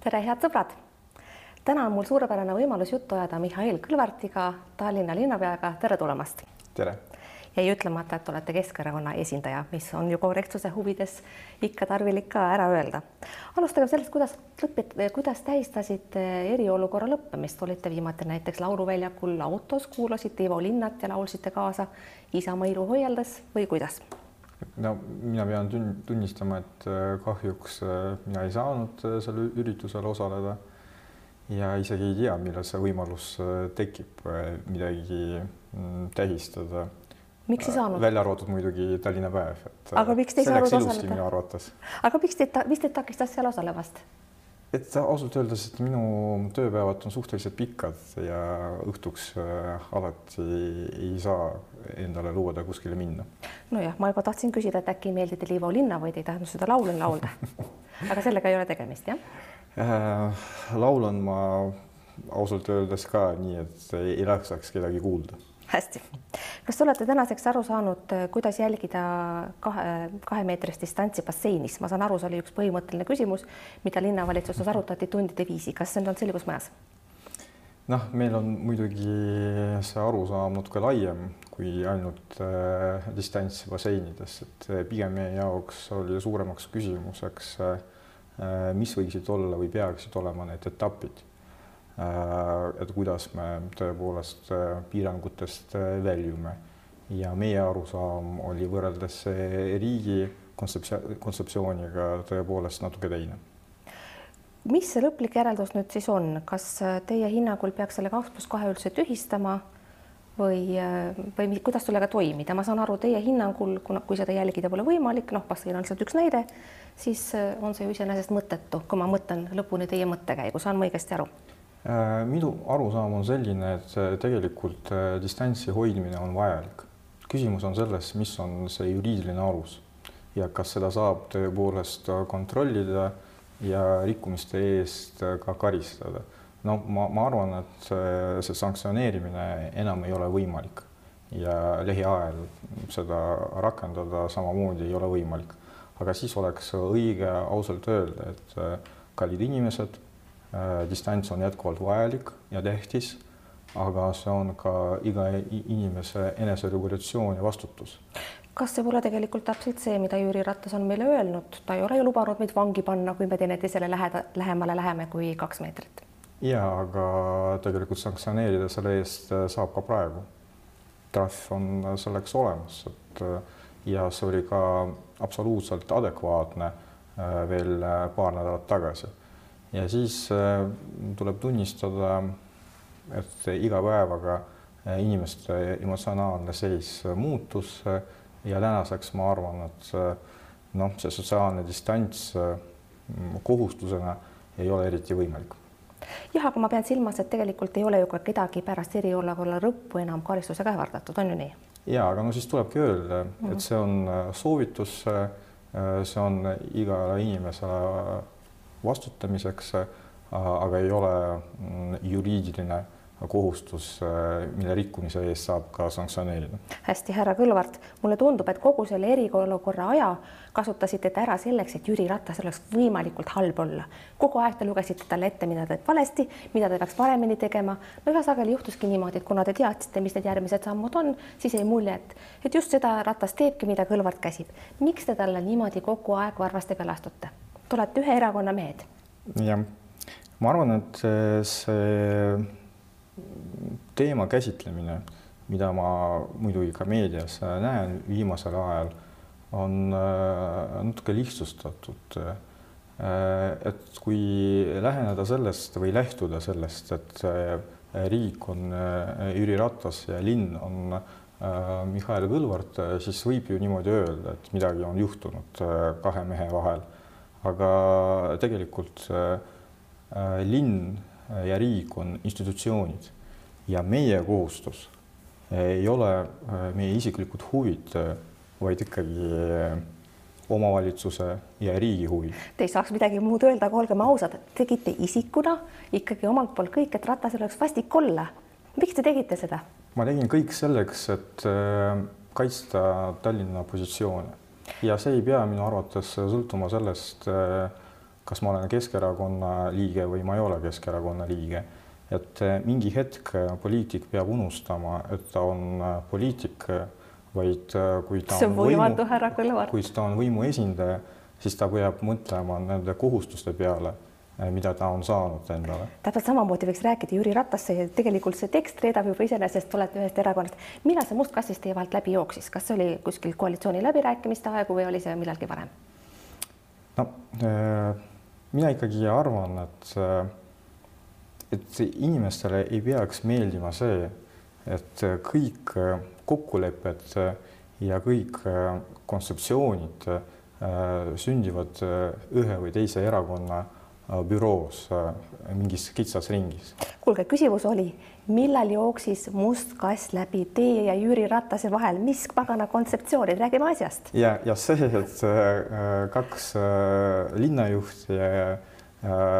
tere, head sõbrad! täna on mul suurepärane võimalus juttu ajada Mihhail Kõlvartiga, Tallinna linnapeaga. tere tulemast! tere! jäi ütlemata, et olete Keskerakonna esindaja, mis on ju korrektsuse huvides ikka tarvilik ka ära öelda. alustage sellest, kuidas lõpet-, kuidas tähistasite eriolukorra lõppemist, olite viimati näiteks Lauluväljakul autos, kuulasite Ivo Linnat ja laulsite kaasa Isamaa ilu hoialdas või kuidas? No mina pean tunnistama, et äh, kahjuks äh, mina ei saanud äh, sellel üritusel osaleda ja isegi ei tea, millal see võimalus tekib midagi mm, tähistada. miks ei saanud? välja arvatud muidugi Tallinna päev, et aga miks te ei saanud osaleda? minu arvates. aga miks teid, mis teid takistas seal osalemast? Et ausalt öeldes, et minu tööpäevad on suhteliselt pikad ja õhtuks äh, alati ei saa endale lubada kuskile minna. nojah, ma juba tahtsin küsida, et äkki ei meeldi teile Ivo Linna või te ei tahtnud seda laulu laulda aga sellega ei ole tegemist, jah äh,? laulan ma ausalt öeldes ka nii, et ei laksaks kedagi kuulda hästi. kas te olete tänaseks aru saanud, kuidas jälgida kahe, kahemeetrist distantsi basseinis? ma saan aru, see oli üks põhimõtteline küsimus, mida linnavalitsuses arutati tundide viisi. kas see on selgus majas? noh, meil on muidugi see arusaam natuke laiem kui ainult äh, distants basseinides, et pigem meie jaoks oli suuremaks küsimuseks äh,, mis võiksid olla või peaksid olema need etapid Äh, et kuidas me tõepoolest äh, piirangutest äh, väljume ja meie arusaam oli võrreldes riigi kontseptsioon, kontseptsiooniga tõepoolest natuke teine. mis see lõplik järeldus nüüd siis on, kas teie hinnangul peaks selle kaks pluss kahe üldse tühistama või, või kuidas sellega toimida, ma saan aru, teie hinnangul, kuna, kui seda jälgida pole võimalik, noh, bassein on lihtsalt üks näide, siis on see ju iseenesest mõttetu, kui ma mõtlen lõpuni teie mõttekäigu, saan ma õigesti aru? Äh, minu arusaam on selline, et tegelikult äh, distantsi hoidmine on vajalik. küsimus on selles, mis on see juriidiline alus ja kas seda saab tõepoolest kontrollida ja rikkumiste eest ka karistada. no ma, ma arvan, et see sanktsioneerimine enam ei ole võimalik ja lähiajal seda rakendada samamoodi ei ole võimalik. aga siis oleks õige ausalt öelda, et äh, kallid inimesed Äh, distants on jätkuvalt vajalik ja tähtis, aga see on ka iga inimese eneseregulatsioon ja vastutus. kas see pole tegelikult täpselt see, mida Jüri Ratas on meile öelnud, ta ei ole ju lubanud meid vangi panna, kui me teineteisele läheda, lähemale läheme kui kaks meetrit. ja aga tegelikult sanktsioneerida selle eest äh, saab ka praegu. trahv on selleks olemas, et äh, ja see oli ka absoluutselt adekvaatne veel paar nädalat tagasi ja siis äh, tuleb tunnistada, et iga päevaga äh, inimeste emotsionaalne seis muutus ja tänaseks ma arvan, et äh, noh, see sotsiaalne distants kohustusena ei ole eriti võimalik jah, aga ma pean silmas, et tegelikult ei ole ju ka kedagi pärast eriolukorra lõppu enam karistusega ähvardatud, on ju nii? ja aga no siis tulebki öelda, et mhm. see on soovitus, see on igale inimesele vastutamiseks, äh, aga ei ole mm, juriidiline kohustus, äh, mille rikkumise eest saab ka sanktsioneerida. hästi, härra Kõlvart, mulle tundub, et kogu selle eriolukorra aja kasutasite te ära selleks, et Jüri Ratasel oleks võimalikult halb olla. kogu aeg te lugesite talle ette, mida ta teeb valesti, mida ta peaks paremini tegema. no väga sageli juhtuski niimoodi, et kuna te teadsite, mis need järgmised sammud on, siis jäi mulje, et, et just seda Ratas teebki, mida Kõlvart käsib. miks te talle niimoodi kogu aeg varvaste peale astute? Te olete ühe erakonna mehed. jah, ma arvan, et see teema käsitlemine, mida ma muidugi ka meedias näen viimasel ajal, on äh, natuke lihtsustatud. Äh, et kui läheneda sellest või lähtuda sellest, et äh, riik on Jüri Ratas ja linn on Mihhail Kõlvart, siis võib ju niimoodi öelda, et midagi on juhtunud kahe mehe vahel aga tegelikult äh, äh, linn ja riik on institutsioonid ja meie kohustus ei ole äh, meie isiklikud huvid, vaid ikkagi omavalitsuse ja riigi huvid. Te ei saaks midagi muud öelda, aga olgem ausad, tegite isikuna ikkagi omalt poolt kõik, et Ratasel oleks vastik olla. miks te tegite seda? ma tegin kõik selleks, et kaitsta Tallinna positsioone ja see ei pea minu arvates sõltuma sellest, kas ma olen Keskerakonna liige või ma ei ole Keskerakonna liige. et mingi hetk poliitik peab unustama, et ta on poliitik, vaid kui ta see on võimatu, härra Kõlvar. kui ta on võimu esindaja, siis ta peab mõtlema nende kohustuste peale mida ta on saanud endale. täpselt samamoodi võiks rääkida Jüri Ratast, see tegelikult see tekst reedab juba iseenesest, olete ühest erakonnast. millal see must kastis teie vahelt läbi jooksis, kas see oli kuskil koalitsiooni läbirääkimiste aegu või oli see millalgi varem? no mina ikkagi arvan, et, et inimestele ei peaks meeldima see, et kõik kokkulepped ja kõik kontseptsioonid sündivad ühe või teise erakonna büroos mingis kitsas ringis. kuulge, küsimus oli, millal jooksis must kass läbi teie ja Jüri Ratase vahel, mis pagana kontseptsioonid, räägime asjast. ja, ja see, et kaks linnajuhti ja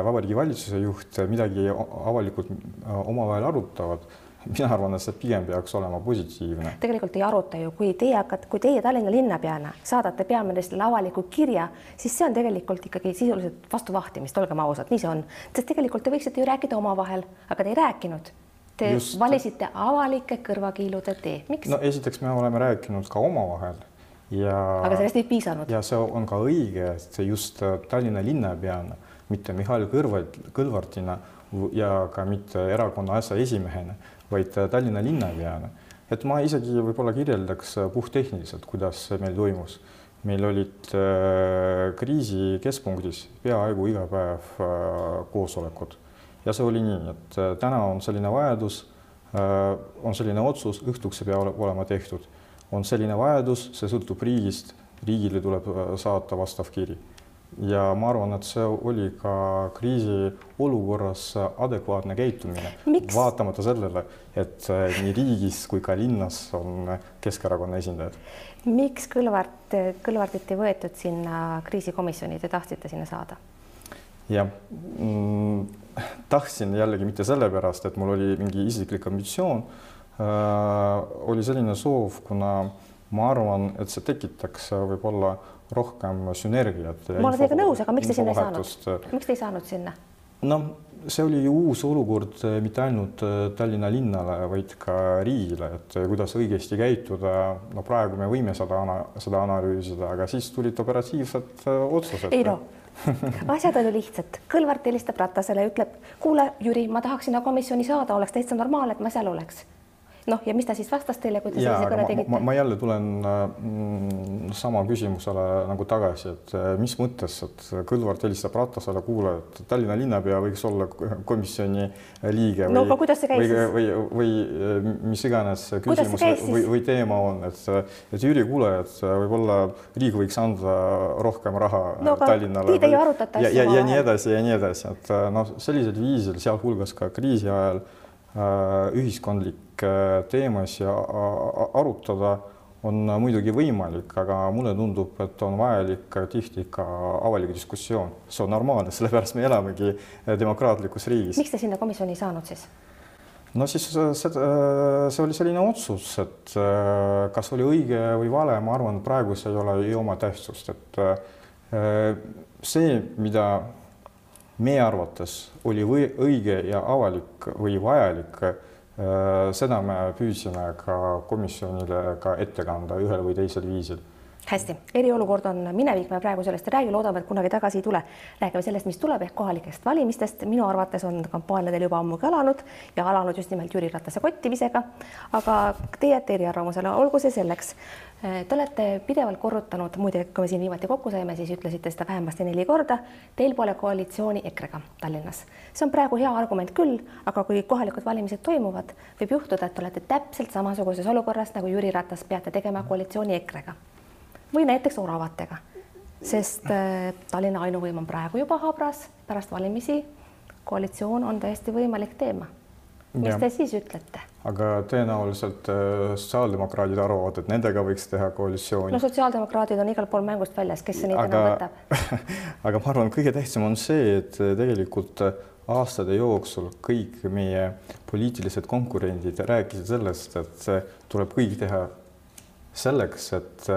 Vabariigi Valitsuse juht midagi avalikult omavahel arutavad mina arvan, et see pigem peaks olema positiivne. tegelikult ei aruta ju, kui teie hakkate, kui teie Tallinna linnapeana saadate peaministrile avaliku kirja, siis see on tegelikult ikkagi sisuliselt vastu vahtimist, olgem ausad, nii see on, sest tegelikult te võiksite ju rääkida omavahel, aga te ei rääkinud. Te Just... valisite avalike kõrvakiilude tee, miks? no esiteks me oleme rääkinud ka omavahel ja. aga sellest ei piisanud. ja see on ka õige, et just Tallinna linnapeana, mitte Mihhail Kõlvart, Kõlvartina ja ka mitte erakonna aseesimehena vaid Tallinna linnapeana. et ma isegi võib-olla kirjeldaks puhttehniliselt, kuidas see meil toimus. meil olid äh, kriisi keskpunktis peaaegu iga päev äh, koosolekud ja see oli nii, et äh, täna on selline vajadus, on selline otsus, õhtuks see peab olema tehtud, on selline vajadus, see sõltub riigist, riigile tuleb saata vastav kiri ja ma arvan, et see oli ka kriisiolukorras adekvaatne käitumine, vaatamata sellele, et eh, nii riigis kui ka linnas on Keskerakonna esindajad. miks Kõlvart, Kõlvartit ei võetud sinna kriisikomisjoni, te tahtsite sinna saada? jah mm,, tahtsin jällegi mitte sellepärast, et mul oli mingi isiklik ambitsioon äh,. oli selline soov, kuna ma arvan, et see tekitaks võib-olla rohkem sünergiat. ma olen teiega nõus, aga miks te sinna ei saanud? miks te ei saanud sinna? noh, see oli ju uus olukord eh, mitte ainult eh, Tallinna linnale, vaid ka riigile, et eh, kuidas õigesti käituda. no praegu me võime seda, seda analüüsida, aga siis tulid operatiivsed otsused. ei no asjad on ju lihtsad, Kõlvart helistab Ratasele, ütleb, kuule, Jüri, ma tahaks sinna komisjoni saada, oleks täitsa normaalne, et ma seal oleks noh, ja mis ta siis vastas teile, kui te sellise kõne tegite? ma jälle tulen mm, sama küsimusele nagu tagasi, et äh, mis mõttes, et Kõlvart helistab Ratasele, kuule, et Tallinna linnapea võiks olla komisjoni liige või, no, või, või, või, või mis iganes küsimus või, või teema on, et, et Jüri, kuule, et võib-olla riik võiks anda rohkem raha no, Tallinnale. Arutata asju. ja, ja, ja nii edasi ja nii edasi, et noh, sellisel viisil, sealhulgas ka kriisi ajal Äh, ühiskondlikke teemasid arutada on muidugi võimalik, aga mulle tundub, et on vajalik tihti ka avalik diskussioon. see on normaalne, sellepärast me elamegi demokraatlikus riigis. miks te sinna komisjoni ei saanud siis? no siis see, see oli selline otsus, et äh, kas oli õige või vale, ma arvan, praegu see ei ole ei oma tähtsust, et äh, see, mida meie arvates oli või õige ja avalik või vajalik. Äh, seda me püüdsime ka komisjonile ka ette kanda ühel või teisel viisil hästi, eriolukord on minevik, me praegu sellest ei räägi, loodame, et kunagi tagasi ei tule. räägime sellest, mis tuleb ehk kohalikest valimistest. minu arvates on kampaania teil juba ammugi alanud ja alanud just nimelt Jüri Ratase kottimisega. aga te jääte eriarvamusele, olgu see selleks. Te olete pidevalt korrutanud, muide, kui me siin viimati kokku saime, siis ütlesite seda vähemasti neli korda. Teil pole koalitsiooni EKRE-ga Tallinnas. see on praegu hea argument küll, aga kui kohalikud valimised toimuvad, võib juhtuda, et olete täpselt samasuguses olukorras nagu Jüri Ratas, peate tegema koalitsiooni EKRE-ga või näiteks oravatega, sest äh, Tallinna ainuvõim on praegu juba habras, pärast valimisi koalitsioon on täiesti võimalik teema. mis ja. te siis ütlete? aga tõenäoliselt äh, sotsiaaldemokraadid arvavad, et nendega võiks teha koalitsiooni. no sotsiaaldemokraadid on igal pool mängust väljas, kes see neid aga, enam võtab aga ma arvan, kõige tähtsam on see, et äh, tegelikult aastate jooksul kõik meie poliitilised konkurendid rääkisid sellest, et tuleb kõik teha selleks, et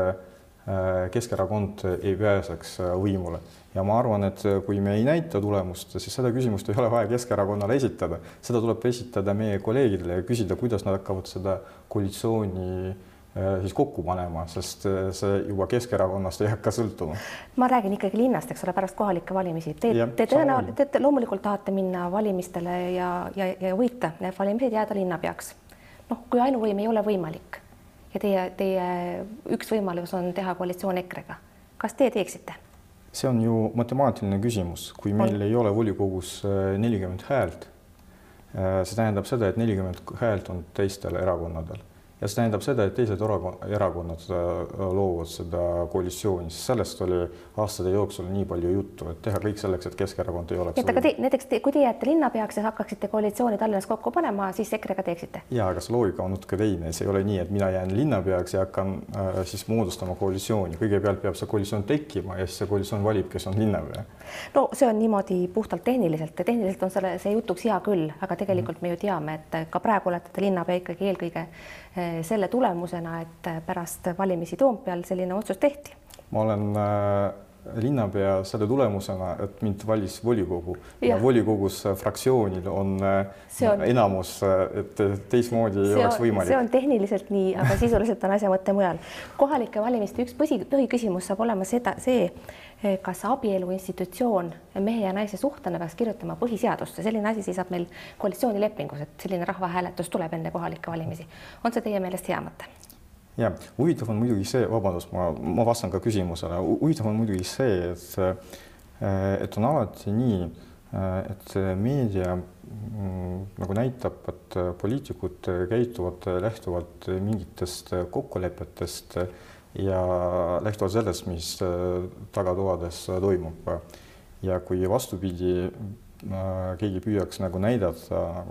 Keskerakond ei pääseks äh, võimule ja ma arvan, et kui me ei näita tulemust, siis seda küsimust ei ole vaja Keskerakonnale esitada, seda tuleb esitada meie kolleegidele ja küsida, kuidas nad hakkavad seda koalitsiooni siis kokku panema, sest see juba Keskerakonnast ei hakka sõltuma. ma räägin ikkagi linnast, eks ole, pärast kohalikke valimisi. Te, te tõenäoliselt, te loomulikult tahate minna valimistele ja, ja, ja võita need valimised, jääda linnapeaks. noh, kui ainuvõim ei ole võimalik ja teie, teie üks võimalus on teha koalitsioon EKRE-ga, kas teie teeksite? see on ju matemaatiline küsimus, kui meil on. ei ole volikogus äh, nelikümmend häält, äh, see tähendab seda, et nelikümmend häält on teistel erakonnadel ja see tähendab seda, et teised erakonnad äh, loovad seda koalitsiooni, sest sellest oli aastate jooksul nii palju juttu, et teha kõik selleks, et Keskerakond ei oleks. et aga te, näiteks te, kui te jääte linnapeaks ja hakkaksite koalitsiooni Tallinnas kokku panema, siis EKRE-ga teeksite? ja, aga see loogika on natuke teine, see ei ole nii, et mina jään linnapeaks ja hakkan äh, siis moodustama koalitsiooni, kõigepealt peab see koalitsioon tekkima ja siis see koalitsioon valib, kes on linnapea. no see on niimoodi puhtalt tehniliselt ja tehniliselt on selle, see jutuks hea küll, aga tegelikult mm -hmm. me ju teame, et ka praegu olete te linnapea ikkagi eelkõige selle tulemusena, et pärast valimisi Toompeal selline otsus tehti? ma olen äh, linnapea selle tulemusena, et mind valis volikogu ja, ja volikogus fraktsioonil on, äh, on enamus, et teistmoodi ei oleks võimalik. see on tehniliselt nii, aga sisuliselt on asja mõte mujal. kohalike valimiste üks põsi, põhiküsimus saab olema seda, see, Eh, kas abielu institutsioon mehe ja naise suhtena peaks kirjutama põhiseadusse, selline asi seisab meil koalitsioonilepingus, et selline rahvahääletus tuleb enne kohalikke valimisi. on see teie meelest hea mõte? Ja huvitav on muidugi see, vabandust, ma, ma vastan ka küsimusele, huvitav on muidugi see, et eh, et on alati nii, eh, et meedia mm, nagu näitab, et poliitikud käituvad lähtuvalt mingitest kokkulepetest ja lähtuvalt sellest, mis tagatoades toimub. ja kui vastupidi, äh, keegi püüaks nagu näidata,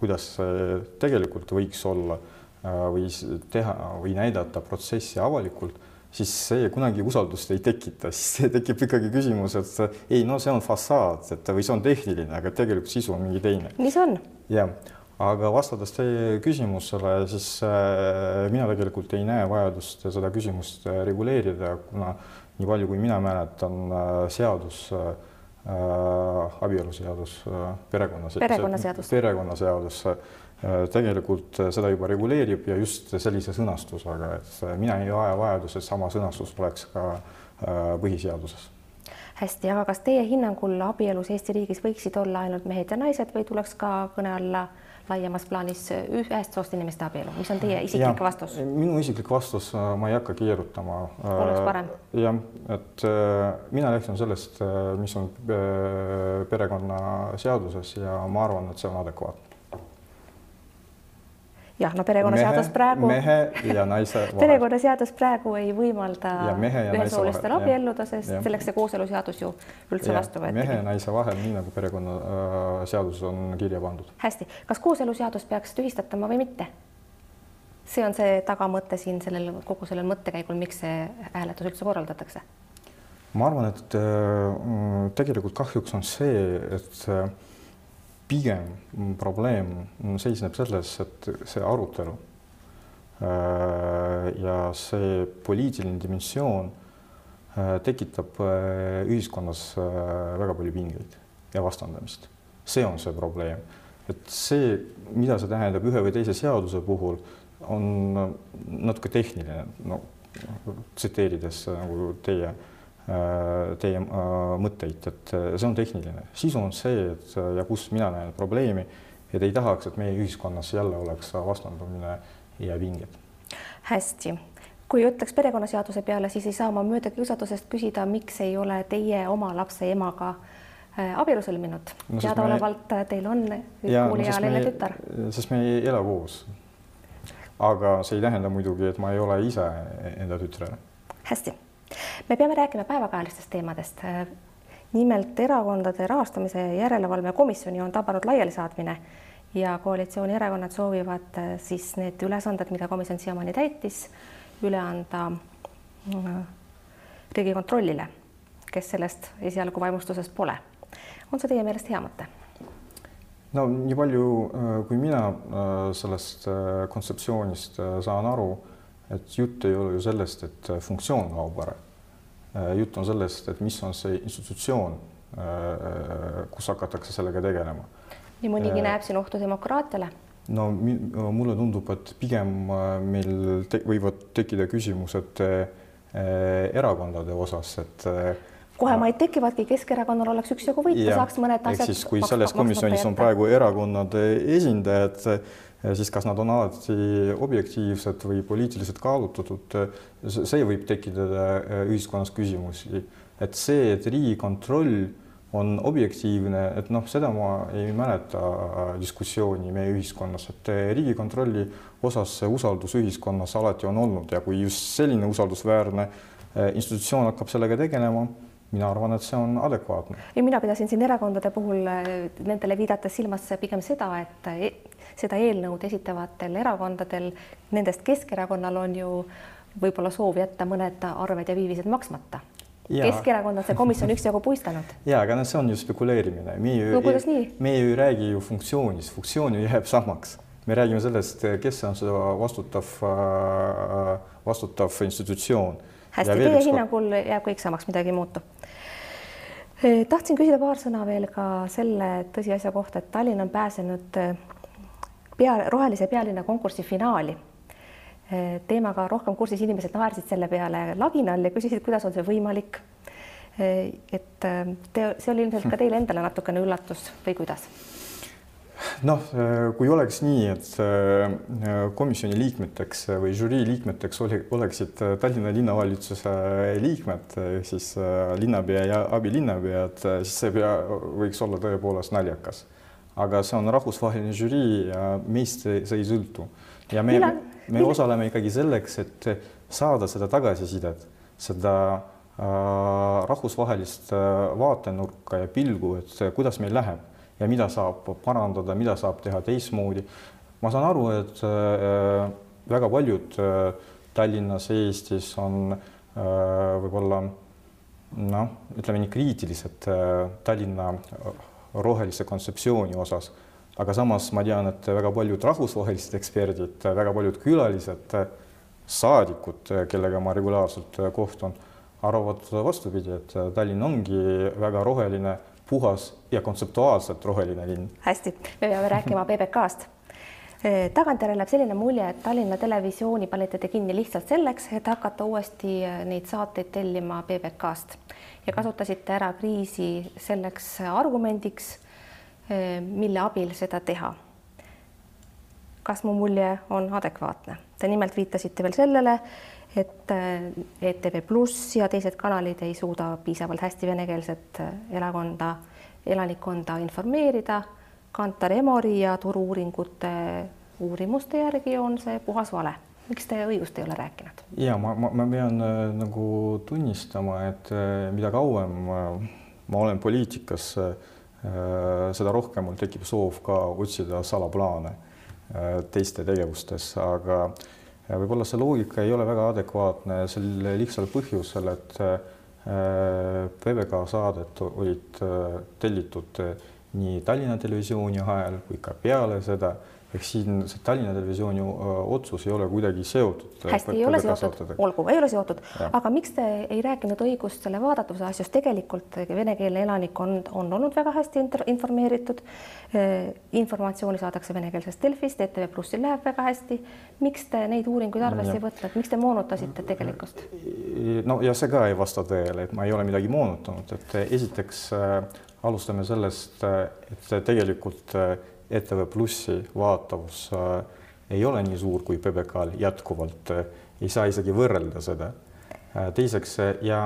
kuidas see tegelikult võiks olla või teha või näidata protsessi avalikult, siis see kunagi usaldust ei tekita, siis tekib ikkagi küsimus, et ei, no see on fassaad, et või see on tehniline, aga tegelikult sisu on mingi teine. nii see on. jah aga vastates teie küsimusele, siis äh, mina tegelikult ei näe vajadust seda küsimust äh, reguleerida, kuna nii palju, kui mina mäletan, äh, seadus äh,, abieluseadus, perekonnaseadus, perekonnaseadus, perekonnaseadus tegelikult seda juba reguleerib ja just sellise sõnastusega, et mina ei aja vajadust, et sama sõnastus oleks ka põhiseaduses hästi, aga kas teie hinnangul abielus Eesti riigis võiksid olla ainult mehed ja naised või tuleks ka kõne alla äh, laiemas plaanis ühest soost inimeste abielu, mis on teie isiklik ja, vastus? minu isiklik vastus, äh, ma ei hakka keerutama. oleks parem? Äh, jah, et äh, mina lähtun sellest, mis on perekonnaseaduses ja ma arvan, et see on adekvaatne jah, no perekonnaseadus praegu. mehe ja naise vahel. perekonnaseadus praegu ei võimalda ühesoolistel abielluda, sest ja. selleks see kooseluseadus ju üldse ja, vastu võeti. mehe ja naise vahel, nii nagu perekonnaseaduses äh, on kirja pandud. hästi, kas kooseluseadus peaks tühistatama või mitte? see on see tagamõte siin sellel kogu sellel mõttekäigul, miks see hääletus üldse korraldatakse? ma arvan, et äh, tegelikult kahjuks on see, et äh, pigem probleem seisneb selles, et see arutelu äh, ja see poliitiline dimensioon äh, tekitab äh, ühiskonnas väga palju pingeid ja vastandamist. see on see probleem, et see, mida see tähendab ühe või teise seaduse puhul, on natuke tehniline, no tsiteerides nagu teie teie äh, mõtteid, et äh, see on tehniline. sisu on see, et ja kus mina näen probleemi, et ei tahaks, et meie ühiskonnas jälle oleks vastandumine ja pinged. hästi, kui ütleks perekonnaseaduse peale, siis ei saa ma mööda kiusatusest küsida, miks ei ole teie oma lapse emaga abielu sõlminud no,. teadaolevalt me... teil on kooliealine no, tütar. sest me ei ela koos. aga see ei tähenda muidugi, et ma ei ole ise enda tütrele. hästi me peame rääkima päevakajalistest teemadest. nimelt erakondade rahastamise järelevalve komisjoni on tabanud laialisaatmine ja koalitsioonierakonnad soovivad äh, siis need ülesanded, mida komisjon siiamaani täitis, üle anda äh, Riigikontrollile, kes sellest esialgu vaimustusest pole. on see teie meelest hea mõte? no nii palju, äh, kui mina sellest kontseptsioonist saan aru et jutt ei ole ju sellest, et funktsioon kaob ära. Jutt on sellest, et mis on see institutsioon, kus hakatakse sellega tegelema. nii mõnigi näeb siin ohtu demokraatiale no mulle tundub, et pigem meil te võivad tekkida küsimused erakondade osas, et kohe maid tekivadki, Keskerakonnal oleks üksjagu võita, saaks mõned asjad. siis kui selles komisjonis on praegu erakonnade esindajad, siis kas nad on alati objektiivsed või poliitiliselt kaalutletud, see võib tekitada äh, ühiskonnas küsimusi, et see, et Riigikontroll on objektiivne, et noh, seda ma ei mäleta äh, diskussiooni meie ühiskonnas, et äh, Riigikontrolli osas see usaldus ühiskonnas alati on olnud ja kui just selline usaldusväärne institutsioon hakkab sellega tegelema mina arvan, et see on adekvaatne. ja mina pidasin siin erakondade puhul nendele viidates silmas pigem seda, et seda eelnõud esitavatel erakondadel, nendest Keskerakonnal on ju võib-olla soov jätta mõned arved ja viivised maksmata. Keskerakond on see komisjon üksjagu puistanud. ja, aga see on ju spekuleerimine, me ju no, me ju ei räägi ju funktsioonist, funktsioon ju jääb samaks. me räägime sellest, kes on seda vastutav, vastutav institutsioon. hästi, teie hinnangul jääb kõik samaks, midagi ei muutu tahtsin küsida paar sõna veel ka selle tõsiasja kohta, et Tallinn on pääsenud pea, rohelise pealinna konkursi finaali. teemaga rohkem kursis inimesed naersid selle peale laginal ja küsisid, kuidas on see võimalik. et te, see oli ilmselt ka teile endale natukene üllatus või kuidas? noh, kui oleks nii, et komisjoni liikmeteks või žürii liikmeteks oli, oleksid Tallinna linnavalitsuse liikmed, siis linnapea ja abilinnapead, siis see pea võiks olla tõepoolest naljakas aga see on rahvusvaheline žürii ja meist see, see ei sõltu. ja me, me osaleme ikkagi selleks, et saada seda tagasisidet, seda äh, rahvusvahelist äh, vaatenurka ja pilgu, et kuidas meil läheb ja mida saab parandada, mida saab teha teistmoodi. ma saan aru, et äh, väga paljud äh, Tallinnas, Eestis on äh, võib-olla noh, ütleme nii kriitilised äh, Tallinna rohelise kontseptsiooni osas. aga samas ma tean, et väga paljud rahvusvahelised eksperdid, väga paljud külalised, saadikud, kellega ma regulaarselt kohtun, arvavad vastupidi, et Tallinn ongi väga roheline, puhas ja kontseptuaalselt roheline linn. hästi, me peame rääkima PBK-st tagantjärele jääb selline mulje, et Tallinna Televisiooni panite te kinni lihtsalt selleks, et hakata uuesti neid saateid tellima PBK-st ja kasutasite ära kriisi selleks argumendiks, mille abil seda teha. kas mu mulje on adekvaatne? Te nimelt viitasite veel sellele, et eh, ETV Pluss ja teised kanalid ei suuda piisavalt hästi venekeelset eh, elakonda, elanikkonda informeerida. Kantar Emori ja Turu-uuringute uurimuste järgi on see puhas vale miks te õigust ei ole rääkinud? ja ma, ma, ma pean äh, nagu tunnistama, et äh, mida kauem äh, ma olen poliitikas äh,, seda rohkem mul tekib soov ka otsida salaplaane äh, teiste tegevustes, aga äh, võib-olla see loogika ei ole väga adekvaatne sel lihtsal põhjusel, et PBK saadet olid tellitud nii Tallinna Televisiooni ajal kui ka peale seda ehk siin see Tallinna Televisiooni otsus ei ole kuidagi seotud. hästi, ei ole seotud, olgu, ei ole seotud, aga miks te ei rääkinud õigust selle vaadatavuse asjus, tegelikult venekeelne elanikkond on olnud väga hästi informeeritud. informatsiooni saadakse venekeelsest Delfist, ETV Plussil läheb väga hästi. miks te neid uuringuid arvesse ei võtnud, miks te moonutasite tegelikkust? no ja see ka ei vasta tõele, et ma ei ole midagi moonutanud, et esiteks äh, alustame sellest, et tegelikult äh, ETV Plussi vaatavus äh, ei ole nii suur kui PBK-l jätkuvalt, äh, ei saa isegi võrrelda seda. Äh, teiseks ja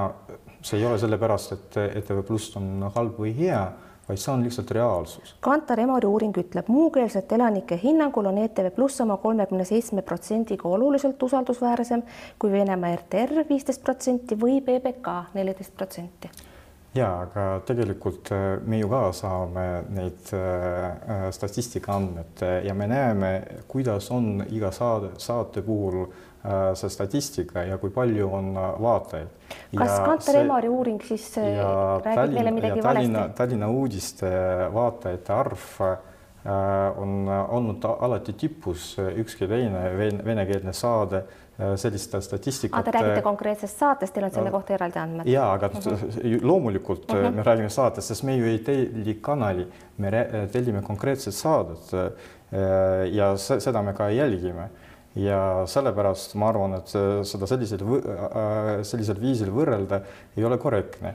see ei ole sellepärast, et ETV Pluss on halb või hea, vaid see on lihtsalt reaalsus. Kantar Emori uuring ütleb, muukeelsete elanike hinnangul on ETV Pluss oma kolmekümne seitsme protsendiga oluliselt usaldusväärsem kui Venemaa RTR viisteist protsenti või PBK neliteist protsenti ja aga tegelikult äh, me ju ka saame neid äh, äh, statistika andmed ja me näeme, kuidas on iga saade, saate puhul see statistika ja kui palju on vaatajaid. kas Kantar Emori uuring siis räägib Tallinn, meile midagi Tallinna, valesti? Tallinna uudiste vaatajate arv on olnud alati tipus, ükski teine venekeelne saade sellist statistikat. Te räägite konkreetsest saatest, teil on selle kohta eraldi andmed? ja, aga uh mhm. -huh. loomulikult uh mhm. -huh. me räägime saatest, sest me ju ei telli kanali, me tellime konkreetset saadet ja seda me ka jälgime ja sellepärast ma arvan, et seda sellisel, sellisel viisil võrrelda ei ole korrektne.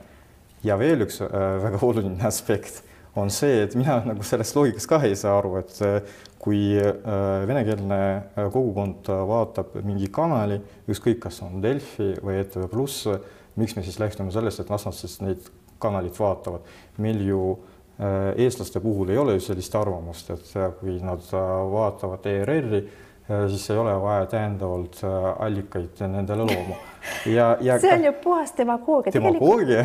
ja veel üks väga oluline aspekt on see, et mina nagu sellest loogikast ka ei saa aru, et kui venekeelne kogukond vaatab mingi kanali, ükskõik, kas on Delfi või ETV Pluss, miks me siis lähtume sellest, et las nad siis neid kanalit vaatavad. meil ju eestlaste puhul ei ole ju sellist arvamust, et kui nad vaatavad ERR-i siis ei ole vaja täiendavalt äh, allikaid nendele looma. ja, ja see on ju puhas demagoogia. demagoogia?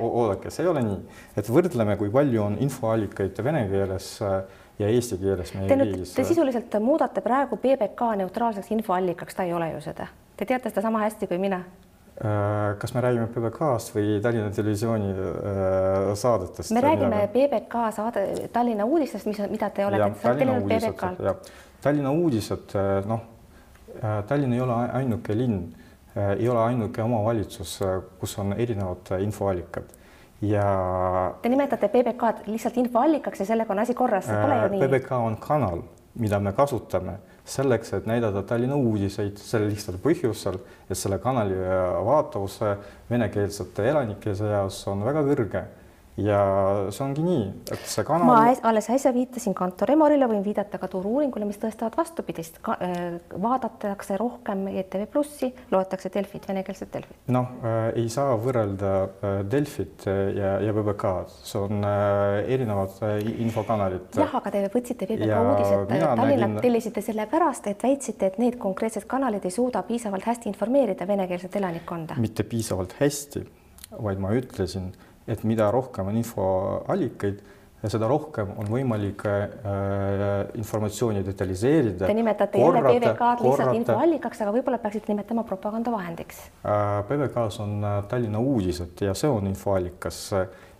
oodake, see ei ole nii, et võrdleme, kui palju on infoallikaid vene keeles äh, ja eesti keeles meie te riigis. Te sisuliselt muudate praegu PBK neutraalseks infoallikaks, ta ei ole ju seda. Te teate seda sama hästi kui mina äh, kas me räägime PBK-st või Tallinna Televisiooni saadetest? me räägime PBK saade, Tallinna uudistest, mis, mida te olete tellinud PBK-lt Tallinna uudised, eh, noh, Tallinn ei ole ainuke linn, ei ole ainuke omavalitsus, kus on erinevad infoallikad ja. Te nimetate PBK-d lihtsalt infoallikaks ja sellega on asi korras, see pole ju nii. PBK on kanal, mida me kasutame selleks, et näidata Tallinna uudiseid sellel lihtsal põhjusel, et selle kanali vaatavus venekeelsete elanike seas on väga kõrge ja see ongi nii, et see kanal. ma alles äsja viitasin Kantor Emorile, võin viidata ka Turu-uuringule, mis tõestavad vastupidist. Äh, vaadatakse rohkem ETV Plussi, loetakse Delfit, venekeelset Delfit. noh äh,, ei saa võrrelda äh, Delfit ja, ja PBK-d, see on äh, erinevad äh, infokanalid. jah, aga te võtsite PBK uudised Tallinnat nägin... tellisite sellepärast, et väitsite, et need konkreetsed kanalid ei suuda piisavalt hästi informeerida venekeelset elanikkonda. mitte piisavalt hästi, vaid ma ütlesin et mida rohkem on infoallikaid, seda rohkem on võimalik äh, informatsiooni detailiseerida. Te nimetate jälle PBK-d lihtsalt infoallikaks, aga võib-olla peaksite nimetama propagandavahendiks äh,. PBK-s on äh, Tallinna uudised ja see on infoallikas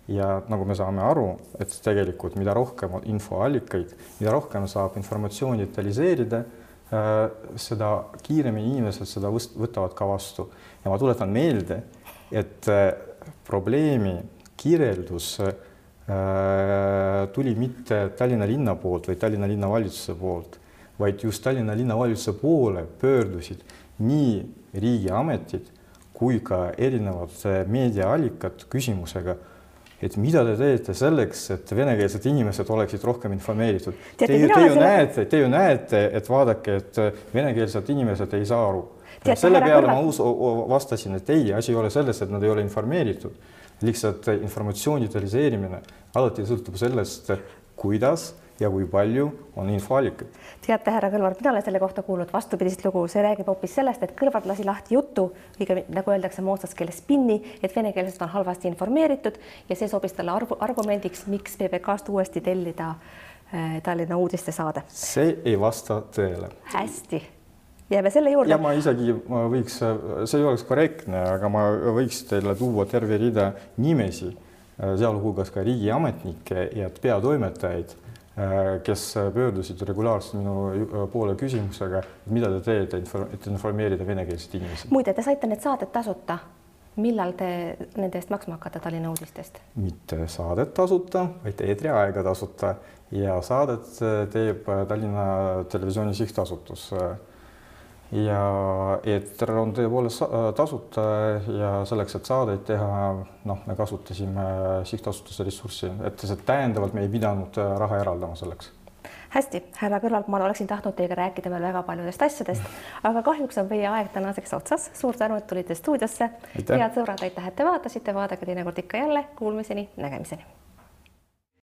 ja nagu me saame aru, et tegelikult mida rohkem on infoallikaid, mida rohkem saab informatsiooni detailiseerida äh,, seda kiiremini inimesed seda võtavad ka vastu ja ma tuletan meelde, et äh, probleemi kirjeldus äh, tuli mitte Tallinna linna poolt või Tallinna linnavalitsuse poolt, vaid just Tallinna linnavalitsuse poole pöördusid nii riigiametid kui ka erinevad meediaallikad küsimusega, et mida te teete selleks, et venekeelsed inimesed oleksid rohkem informeeritud. Te, te ju selle... näete, te ju näete, et vaadake, et venekeelsed inimesed ei saa aru. selle peale ma uus, vastasin, et ei, asi ei ole selles, et nad ei ole informeeritud lihtsalt informatsiooni utiliseerimine alati sõltub sellest, kuidas ja kui palju on infoallikaid. teate, härra Kõlvart, mina olen selle kohta kuulnud vastupidist lugu, see räägib hoopis sellest, et Kõlvart lasi lahti jutu, õige nagu öeldakse moodsas keeles spinni, et venekeelsed on halvasti informeeritud ja see sobis talle arvu, argumendiks, miks PBK-st uuesti tellida äh, Tallinna uudistesaade. see ei vasta tõele. hästi jääme selle juurde. ja ma isegi, ma võiks, see ei oleks korrektne, aga ma võiks teile tuua terve rida nimesi, sealhulgas ka riigiametnikke ja peatoimetajaid, kes pöördusid regulaarselt minu poole küsimusega, mida te teete, et informeerida venekeelseid inimesi. muide, te saite need saated tasuta millal te nende eest maksma hakkate Tallinna uudistest? mitte saadet tasuta, vaid eetriaega tasuta ja saadet teeb Tallinna Televisiooni Sihtasutus ja eeter on tõepoolest tasuta ja selleks, et saadeid teha, noh, me kasutasime sihtasutuse ressurssi, et see täiendavalt me ei pidanud äh, raha eraldama selleks hästi, härra Kõlvalt, ma oleksin tahtnud teiega rääkida veel väga paljudest asjadest, aga kahjuks on meie aeg tänaseks otsas. suur tänu, et tulite stuudiosse. head sõbrad, aitäh, et te vaatasite, vaadake teinekord ikka jälle. Kuulmiseni, nägemiseni